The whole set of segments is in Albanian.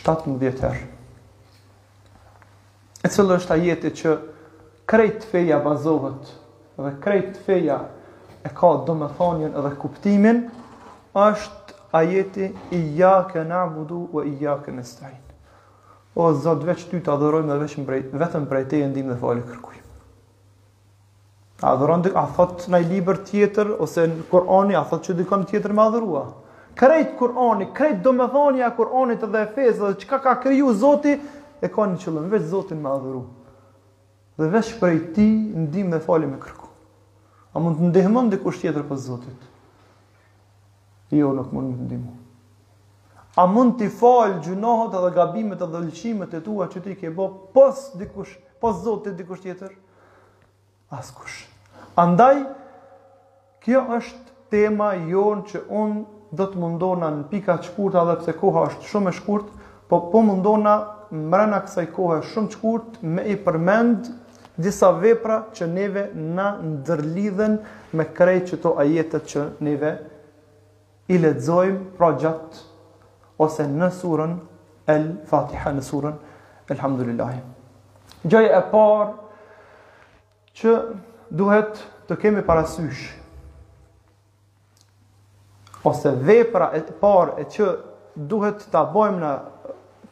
shtatëmbëdhjetë herë. E cilla është ajeti që krejt feja bazohet dhe krejt feja e ka domethanien dhe kuptimin, është ajeti ijjake nabudu ve ijjake nestain. O Zot, veç ty të adhurojmë dhe veç mbrejt, vetëm prej teje ndihmë dhe falje kërkojmë. A adhuron dik, a thot naj libër tjetër, ose Kurani, a thot që dikon tjetër me adhurua. Krejt Kurani, krejt domethania e Kuranit dhe e fesë, dhe çka ka kriju Zoti, e ka një qëllim, veç Zotin me adhuru. Dhe veç prej tij, ndihmë dhe falje me kërku. A mund të ndihmon dikush tjetër pos Zotit? Jo nuk mund me të ndihmu. A mund t'i falë gjunohët edhe gabimet edhe lëshimet e tua që ti i ke bo pos dikush, pos zotit dikush tjetër? Askush. Andaj, kjo është tema jonë që unë do të mundona në pika të shkurta edhe pse koha është shumë e shkurt, po po mundona mrena kësaj kohe shumë të shkurt me i përmend Disa vepra që neve na ndërlidhen me krejt qëto ajetet që neve i lexojmë pra gjatë ose në surën El Fatiha në surën Elhamdulillahi. Gjaja e parë që duhet të kemi parasysh ose vepra e parë e që duhet ta bajmë na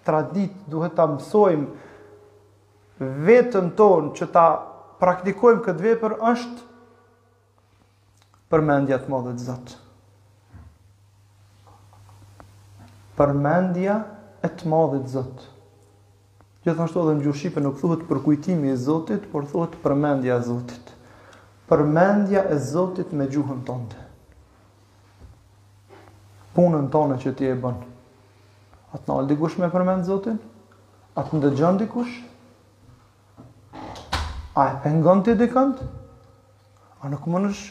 traditë, duhet ta mësojmë vetën tonë që ta praktikojmë këtë vepër është përmendja e të madhit Zot. Përmendja e të madhit Zot. Gjithashtu edhe në gjuhë shqipe nuk thuhet përkujtimi i Zotit, por thuhet përmendja e Zotit. Përmendja e Zotit me gjuhën tonde. Punën tonde që ti e bon. A të nal dikush me e përmend Zotin? A të ndëgjon dikush? A e pengon ti dikand? A nuk munesh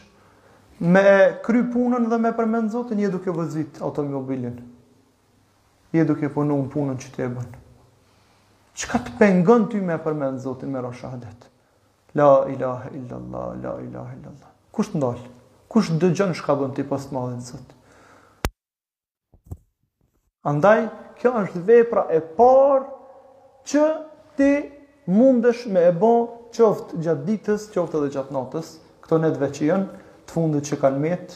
me kry punën dhe me e përmend Zotin, je duke vozit automobilin? Je duke punu në punën që ti e bën. Çka të pengon ty me përmend Zotin me ra shehadet? La ilahe illallah, la ilahe illallah. Kush të ndal? Kush të dëgjon çka bën ti pos të madhit Zot? Andaj, kjo është vepra e parë që ti mundesh me e bo qoftë gjatë ditës, qoftë edhe gjatë natës, këto netve që janë, të fundit që kanë met,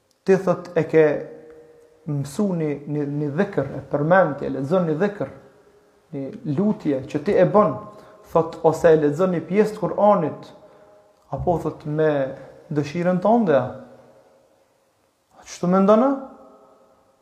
Ti thot e ke mësu një, një, një dhikër, e përmend ti, e lexon një dhikër, një lutje që ti e bon, thot ose e lexon një pjesë të Kur'anit, apo thot me dëshirën tënde. Ashtu mendon?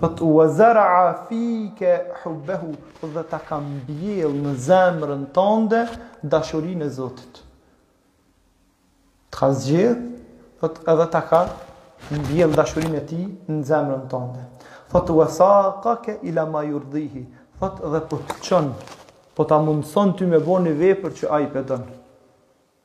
Thot wa zara'a fika hubbahu, dhe ta ka mbjellë në zemrën tënde dashurinë e Zotit. Të ka zgjidh, thot edhe ta ka mbjellë dashurinë e tij në zemrën tënde. Thot wa saqaka ila ma yurdihi, thot dhe po të çon, po ta mundson ty me bo ni vepër që ai pe don.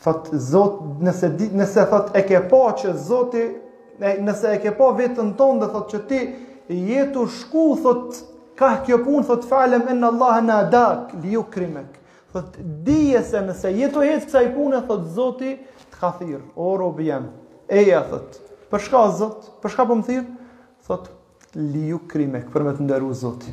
Thot Zot, nëse nëse thot e ke pa që Zoti, nëse e ke pa vetën tonde thot që ti je tu shku thot kah kjo punë thot falem en Allah nadak li yukrimek. Thot dije se nëse je tu hec kësaj pune thot Zoti të ka thirr. O rob jem. Eja thot, për shka Zot? Për shka po më thirr? Thot li yukrimek për me të nderu Zoti.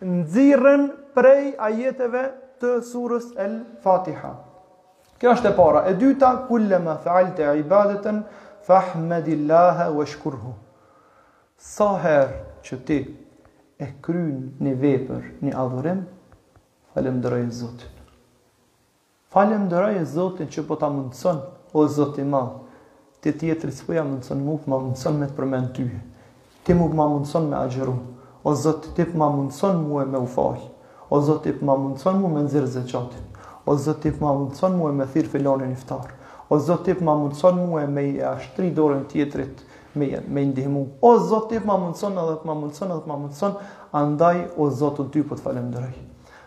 nxirren prej ajeteve të surës El Fatiha. Kjo është e para. E dyta, kullama fa'alte ibadatan fahmadillaha washkurhu. Sa herë që ti e kryen ni vepër, një adhurim, falënderoje Zotin. Falënderoje Zotin që po ta mundëson o Zot i madh tjetrit s'po ja mundëson mu pma mundëson me të përmend tyje ti mu pma mundëson me agjëru o Zot ti pma mundëson mue me u fal o Zot ti pma mundëson mu me nxirr zeqatin o Zot ti pma mundëson mue me thirr filanin iftar o Zot ti pma mundëson mue me i shtri dorën tjetrit me i me i ndihmu o Zot ti pma mundëson edhe pma mundëson edhe pma mundëson andaj o Zot unë ty po të falënderoj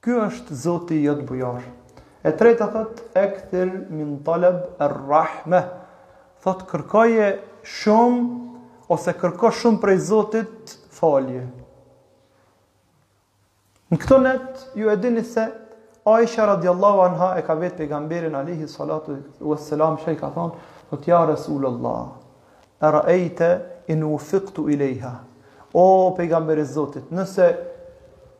Ky është zoti jot bujor. E treta thot ekthir min talab ar rahmah thot kërkoje shum ose kërko shum prej zotit falje. Në këto net ju e dini se Aisha radiallahu anha e ka vet pejgamberin alihi salatu u e selam që i ka thonë, thot ja Resulullah, e raejte in vufiktu ilejha. O pejgamber i zotit, nëse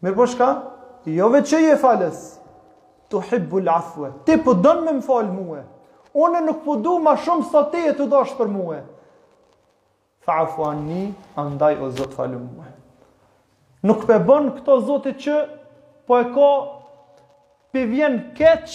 Mirëpo çka? Jo veç që je falës. Tuhibbul afwa. Ti po don me më fal mua. Unë nuk po du ma shumë sa tije që don për mua. Fa'fu anni, andaj o Zot falëm mua. Nuk pe bon këto Zoti që po e ka pi vjen keq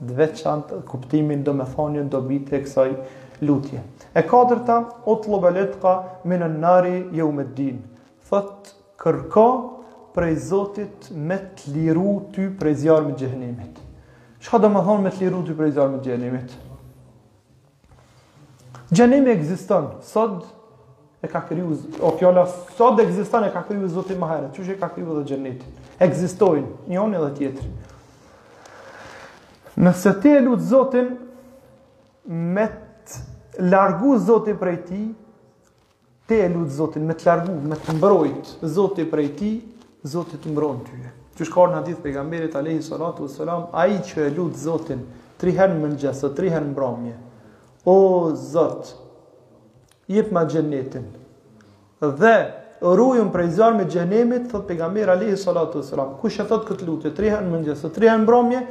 të veçantë kuptimin domethënien dobitë e kësaj lutje. E katërta, Utlub el itqa min en nari jeume ddin, thotë kërko prej Zotit me të liru ty prej zjarmit të xhehenemit. Çka do me thonë me të liru ty prej zjarmit të xhehenemit? Xhenemi ekziston sot e ka kriju o fjala sot ekziston e ka kriju Zoti ma herët, qysh e ka kriju edhe xhenetin. Ekzistojnë njoni edhe tjetri. Nëse ti e lut Zotin me të largu Zoti prej tij, Ti e lut Zotin me të largu, me të mbrojt, Zoti prej tij, Zoti të mbron tyje. Qysh ka në hadith pejgamberit alayhi salatu wassalam, ai që e lut Zotin tri herë në mëngjes ose tri herë në mbrëmje. O Zot, jepma xhenetin. Dhe rujëm prej zjarmit xhehnemit, thot pejgamberi alayhi salatu wassalam. Kush e thot këtë lutje tri herë në mëngjes ose tri herë në mbrëmje,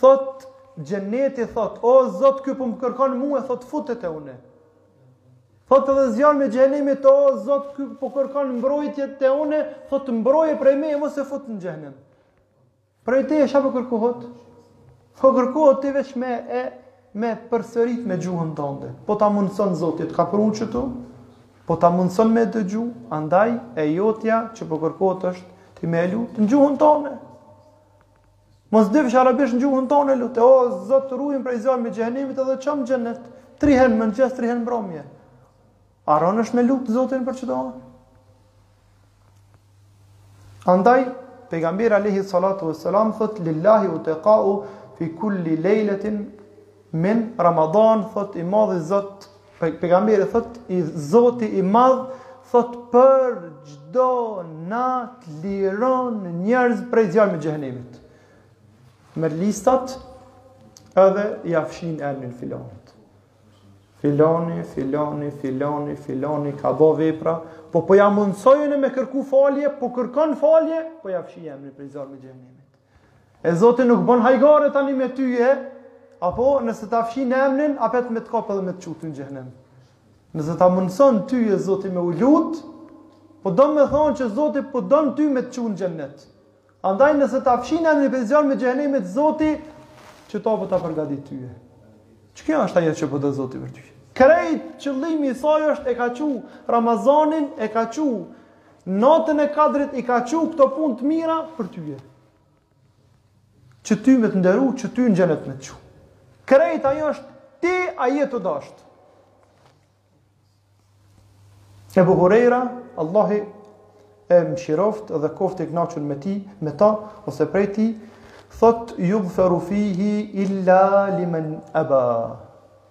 thot xheneti thot, o Zot, ky po më kërkon mua, thot fute te unë. Thot edhe zjarmi i xhehnemit, o Zot, ky po kërkon mbrojtje te unë, thot mbroje prej meje mos e fut në xhehnem. Prej teje çka po kërkohet? Po kërkohet ti veç me e me përsërit me gjuhën tënde. Po ta mundson Zoti të ka prunë këtu, po ta mundson me dëgju, andaj e jotja që po kërkohet është ti me e lut në gjuhën tënde. Mos dish arabisht në gjuhën tonë lute. O Zot ruajm prej zjarrit xhehnemit edhe çom n'xhenet. Tri herë n'mëngjes, tri herë n'mbrëmje. A rond është me lut Zotin për çdo? Andaj pejgamberi alayhi salatu wassalam thot lillahi utaqau fi kulli lejletin Min Ramadan thot i madhi Zot, pejgamberi thot Zoti i madh thot për çdo nat liron njerëz prej zjarmit xhehnemit. Me listat edhe ia fshin emrin filanit. Filani, filani, filani, filani ka bë vepra, po po ja mundsojn me kërku falje, po kërkon falje, po ja fshi emrin prej zjarmit xhehnemit. E zoti nuk bën hajgare tani me tyje, apo nëse ta fshin emnin, apet me të kapë edhe me të çu në xhehnem. Nëse ta mundëson tyje zoti me u lutë, po do me thonë që zoti po don ty me të çu në xhenet. Andaj nëse ta fshin emnin prej zjarmit xhehnemit zoti, qëta po ta përgadit tyje. Që kjo është ajo që po do zoti për tyje. Krejt qëllimi i saj është e ka çu Ramazanin e ka çu Natën e kadrit i ka çu këto pun të mira për tyje. Që ty me të nderu, që ty në xhenet me të çu. Krejt ajo është ti a je tu dashtë. Ebu Hurejra, Allahi e mshiroft dhe koftë i knaqun me ti, me ta, ose prej ti, thot jugferu fihi illa limen eba.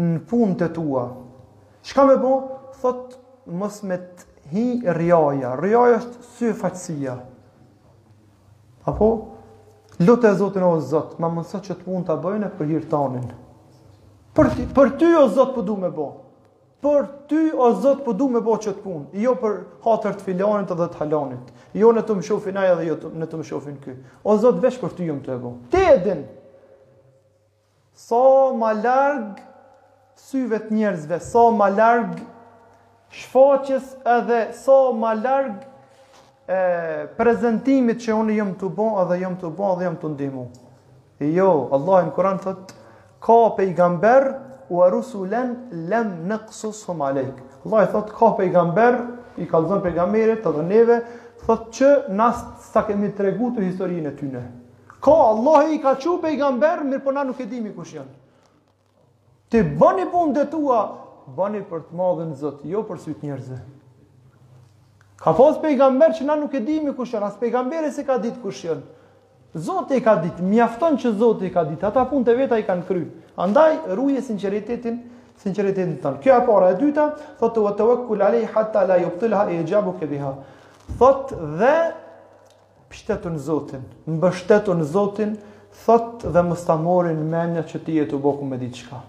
në punët e tua çka me bo thot mos me të hi rijaja rijaja është syfaqësia apo lute zotin o zot ma mundëso qët punë ta bëj për hir tandin për, për ty o zot për po du me bo Për ty o Zot po du me bë qët pun, jo për hatër të filanit dhe të halanit. Jo në t'më shofin ai dhe jo në t'më shofin ky. O Zot veç për ty jam tu e bë. Ti e din. Sa ma larg syve të njerëzve, sa ma larg shfaqjes edhe sa ma larg e prezantimit që unë jam tu bo edhe jam tu bo edhe jam tu ndihmu. E jo, Allah në Kur'an thot, ka pejgamber ue rusulen lem naksus'hum alejk. Allah i thot, ka pejgamber, i kalzon pejgamberit edhe neve, thot që na s'ta kemi tregu ty historinë e tyne. Ka, Allahi i ka çu pejgamber, mirë po na nuk e dimi kush janë. Ti bëni punët e tua, bëni për të madhin Zot, jo për sy të njerëzve. Ka pas pejgamber që na nuk e dimi kush janë, as pejgamberi s'e ka ditë kush janë. Zoti i ka ditë, mjafton që Zoti i ka ditë, ata punët e veta i kanë kry. Andaj, ruje sinqeritetin, sinqeritetin tan. Kjo e para. E dyta, thotë ve tevekkul alejhi, hatta la jubtilha iëxhabuke biha. Thotë dhe Pshtetu n'Zotin, mbështetu n'Zotin, thot dhe mos ta morrë menja që ti je tu bo, ku me ditë çka.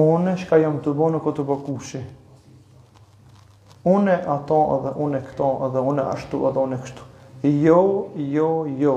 Unë çka jam tu bo nuk o tu bo kush. Unë ato edhe unë këto edhe unë ashtu edhe unë kështu. Jo, jo, jo.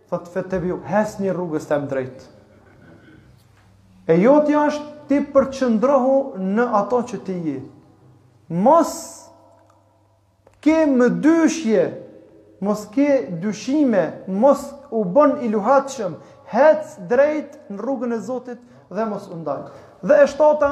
Thotë fettebiuhu, hecni rrugës teme drejt. E jotja është ti përqendrohu në ato që ti je. Mos ke mëdyshje, mos ke dyshime, mos u bën i luhatshëm, hec drejt në rrugën e Zotit dhe mos u ndaj. Dhe e shtata,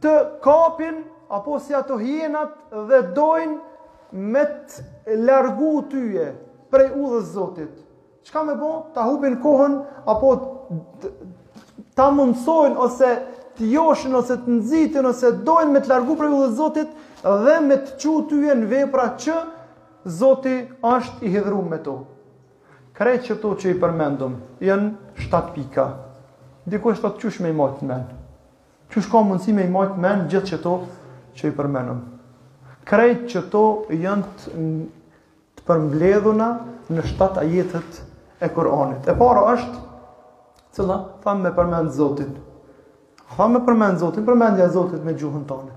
Të kapin apo si ato hienat dhe dojnë me të largu ty prej udhës Zotit. Çka me bo? Ta hupin kohën apo ta pamundësojnë ose të joshin ose të nxitin ose dojnë me të largu prej udhës Zotit dhe me të çu ty në vepra që Zoti është i hidhru me to. Krejt qëto që i përmendum, janë shtatë pika. Dikush thotë qysh me i majtë në menë. Qysh ka mundësi me i majtë n'men gjithë qëto që i përmenëm. Krejt qëto janë të përmbledhuna në shtatë ajetet e Kuranit. E para është, cila, thamë me përmendë Zotin. Thamë me përmendë Zotin, përmendja e Zotit me gjuhën tonë.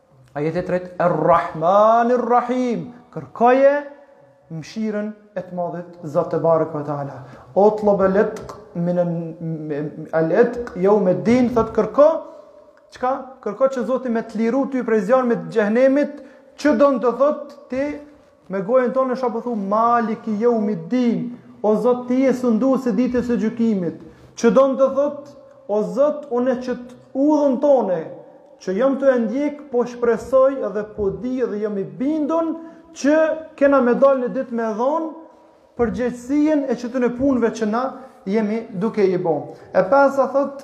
Ajeti i tretë, Ar-Rahmanir Rahim. Kërkoje mëshirën e të madhit Zot tebareke ve teala. Utlubul itka minen nari jeumed din, thot kërko, çka? Kërko që Zoti me të liru ty prej zjarmit të xhehnemit, që do me thon ti Me gojën tonë është apo thu Maliki jeumiddin, o Zot ti je sunduesi i ditës së gjykimit. Që don të thot, o Zot, unë qët udhën tonde, që jam tu e ndjek, po shpresoj dhe po di dhe jam i bindun që kena me dal ni ditë me dhon përgjegjësinë e qëtyne punëve që na jemi duke i bë. E pastaj thot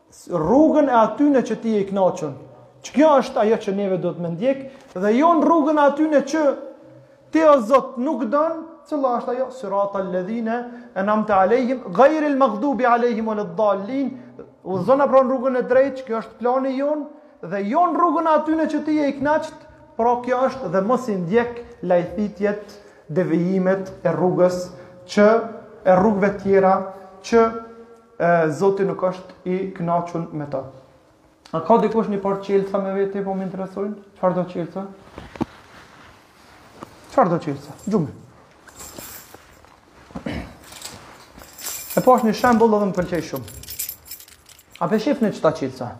rrugën e atyne që ti je i knaqun. Që kjo është ajo që neve duhet me ndjek, dhe jo në rrugën e atyne që ti o Zot nuk don, cilla është ajo, siratal-ledhine en'amte alejhim, gajril magdubi alejhim ue led-dalin, udhëzona pra në rrugën e drejtë, që kjo është plani jonë, dhe jo në rrugën e atyne që ti je i knaqët, pra kjo është dhe mos i ndjek lajthitjet devijimet e rrugës, e rrugëve tjera që E zoti nuk është i kënaqun me to. A ka dikush një palë çelsa me vete, po më interesojnë? Çfarëdo çelsa. Çfarëdo çelsa. Gjumë. E po është një shembull dhe më pëlqej shumë. A pe shifni qëta çelsa?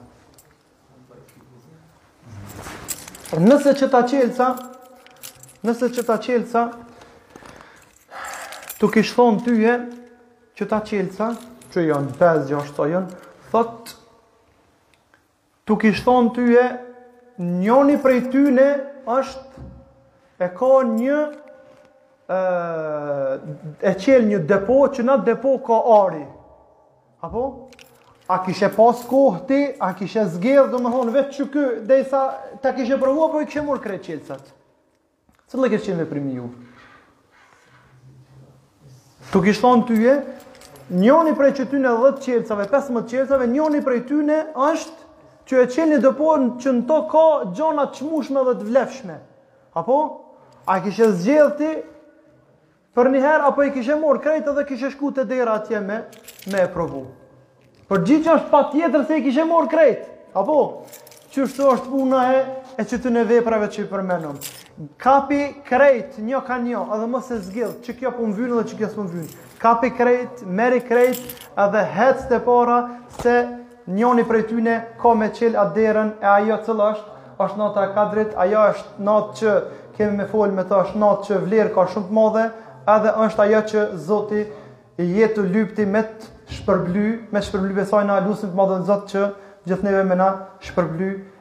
Por nëse qëta çelsa, nëse qëta çelsa, tu kish thonë tyje, qëta çelsa, që janë 5-6 të janë, thot, tu kish thonë tyje, njoni prej tyne është, e ka një, e, e çel një depo, që n'at depo ka ari, Apo? A kishe pas kohë ti, a kishe zgjedh, do më thonë, vetë që ky, dhe i tha, ta kishe provu, apo i kishe marrë krejt çelsat. Cilli kish qenë veprimi jot. Tu kishë thonë tyje, njoni prej qëtyne dhetë çelsave, 15 çelsave, njoni prej tyne është që e çel një depo që në to ka gjona të çmushme dhe të vlefshme. Apo? A kishe zgjedh ti, Përnjëherë apo i kishe morë krejt edhe kishe shku te dera atje me me e provu. Përgjigja është patjetër se i kishe morë krejt. Apo? Qyshtu është puna e e qytyne veprave që i përmenëm. Kapi krejt njo ka njo edhe mos e zgjidh që kjo po më vyn edhe që kjo s'po më vyn. Kapi krejt, merri krejt edhe hec te para se Njoni prej tyne ka me çel at derën e ajo cilla është, është nata e kadrit, ajo është natë që kemi me fol me to, është natë që vlerë ka shumë të madhe, edhe është ajo që Zoti jetu lypti me të shpërbly, me t'shpërbly besoj na lusim të madhin Zot që gjithë neve me na shpërbly